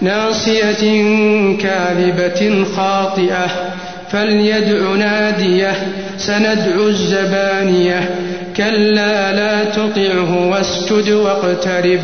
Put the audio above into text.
ناصية كاذبة خاطئة فليدع نادية سندع الزبانية كلا لا تطعه واسجد واقترب.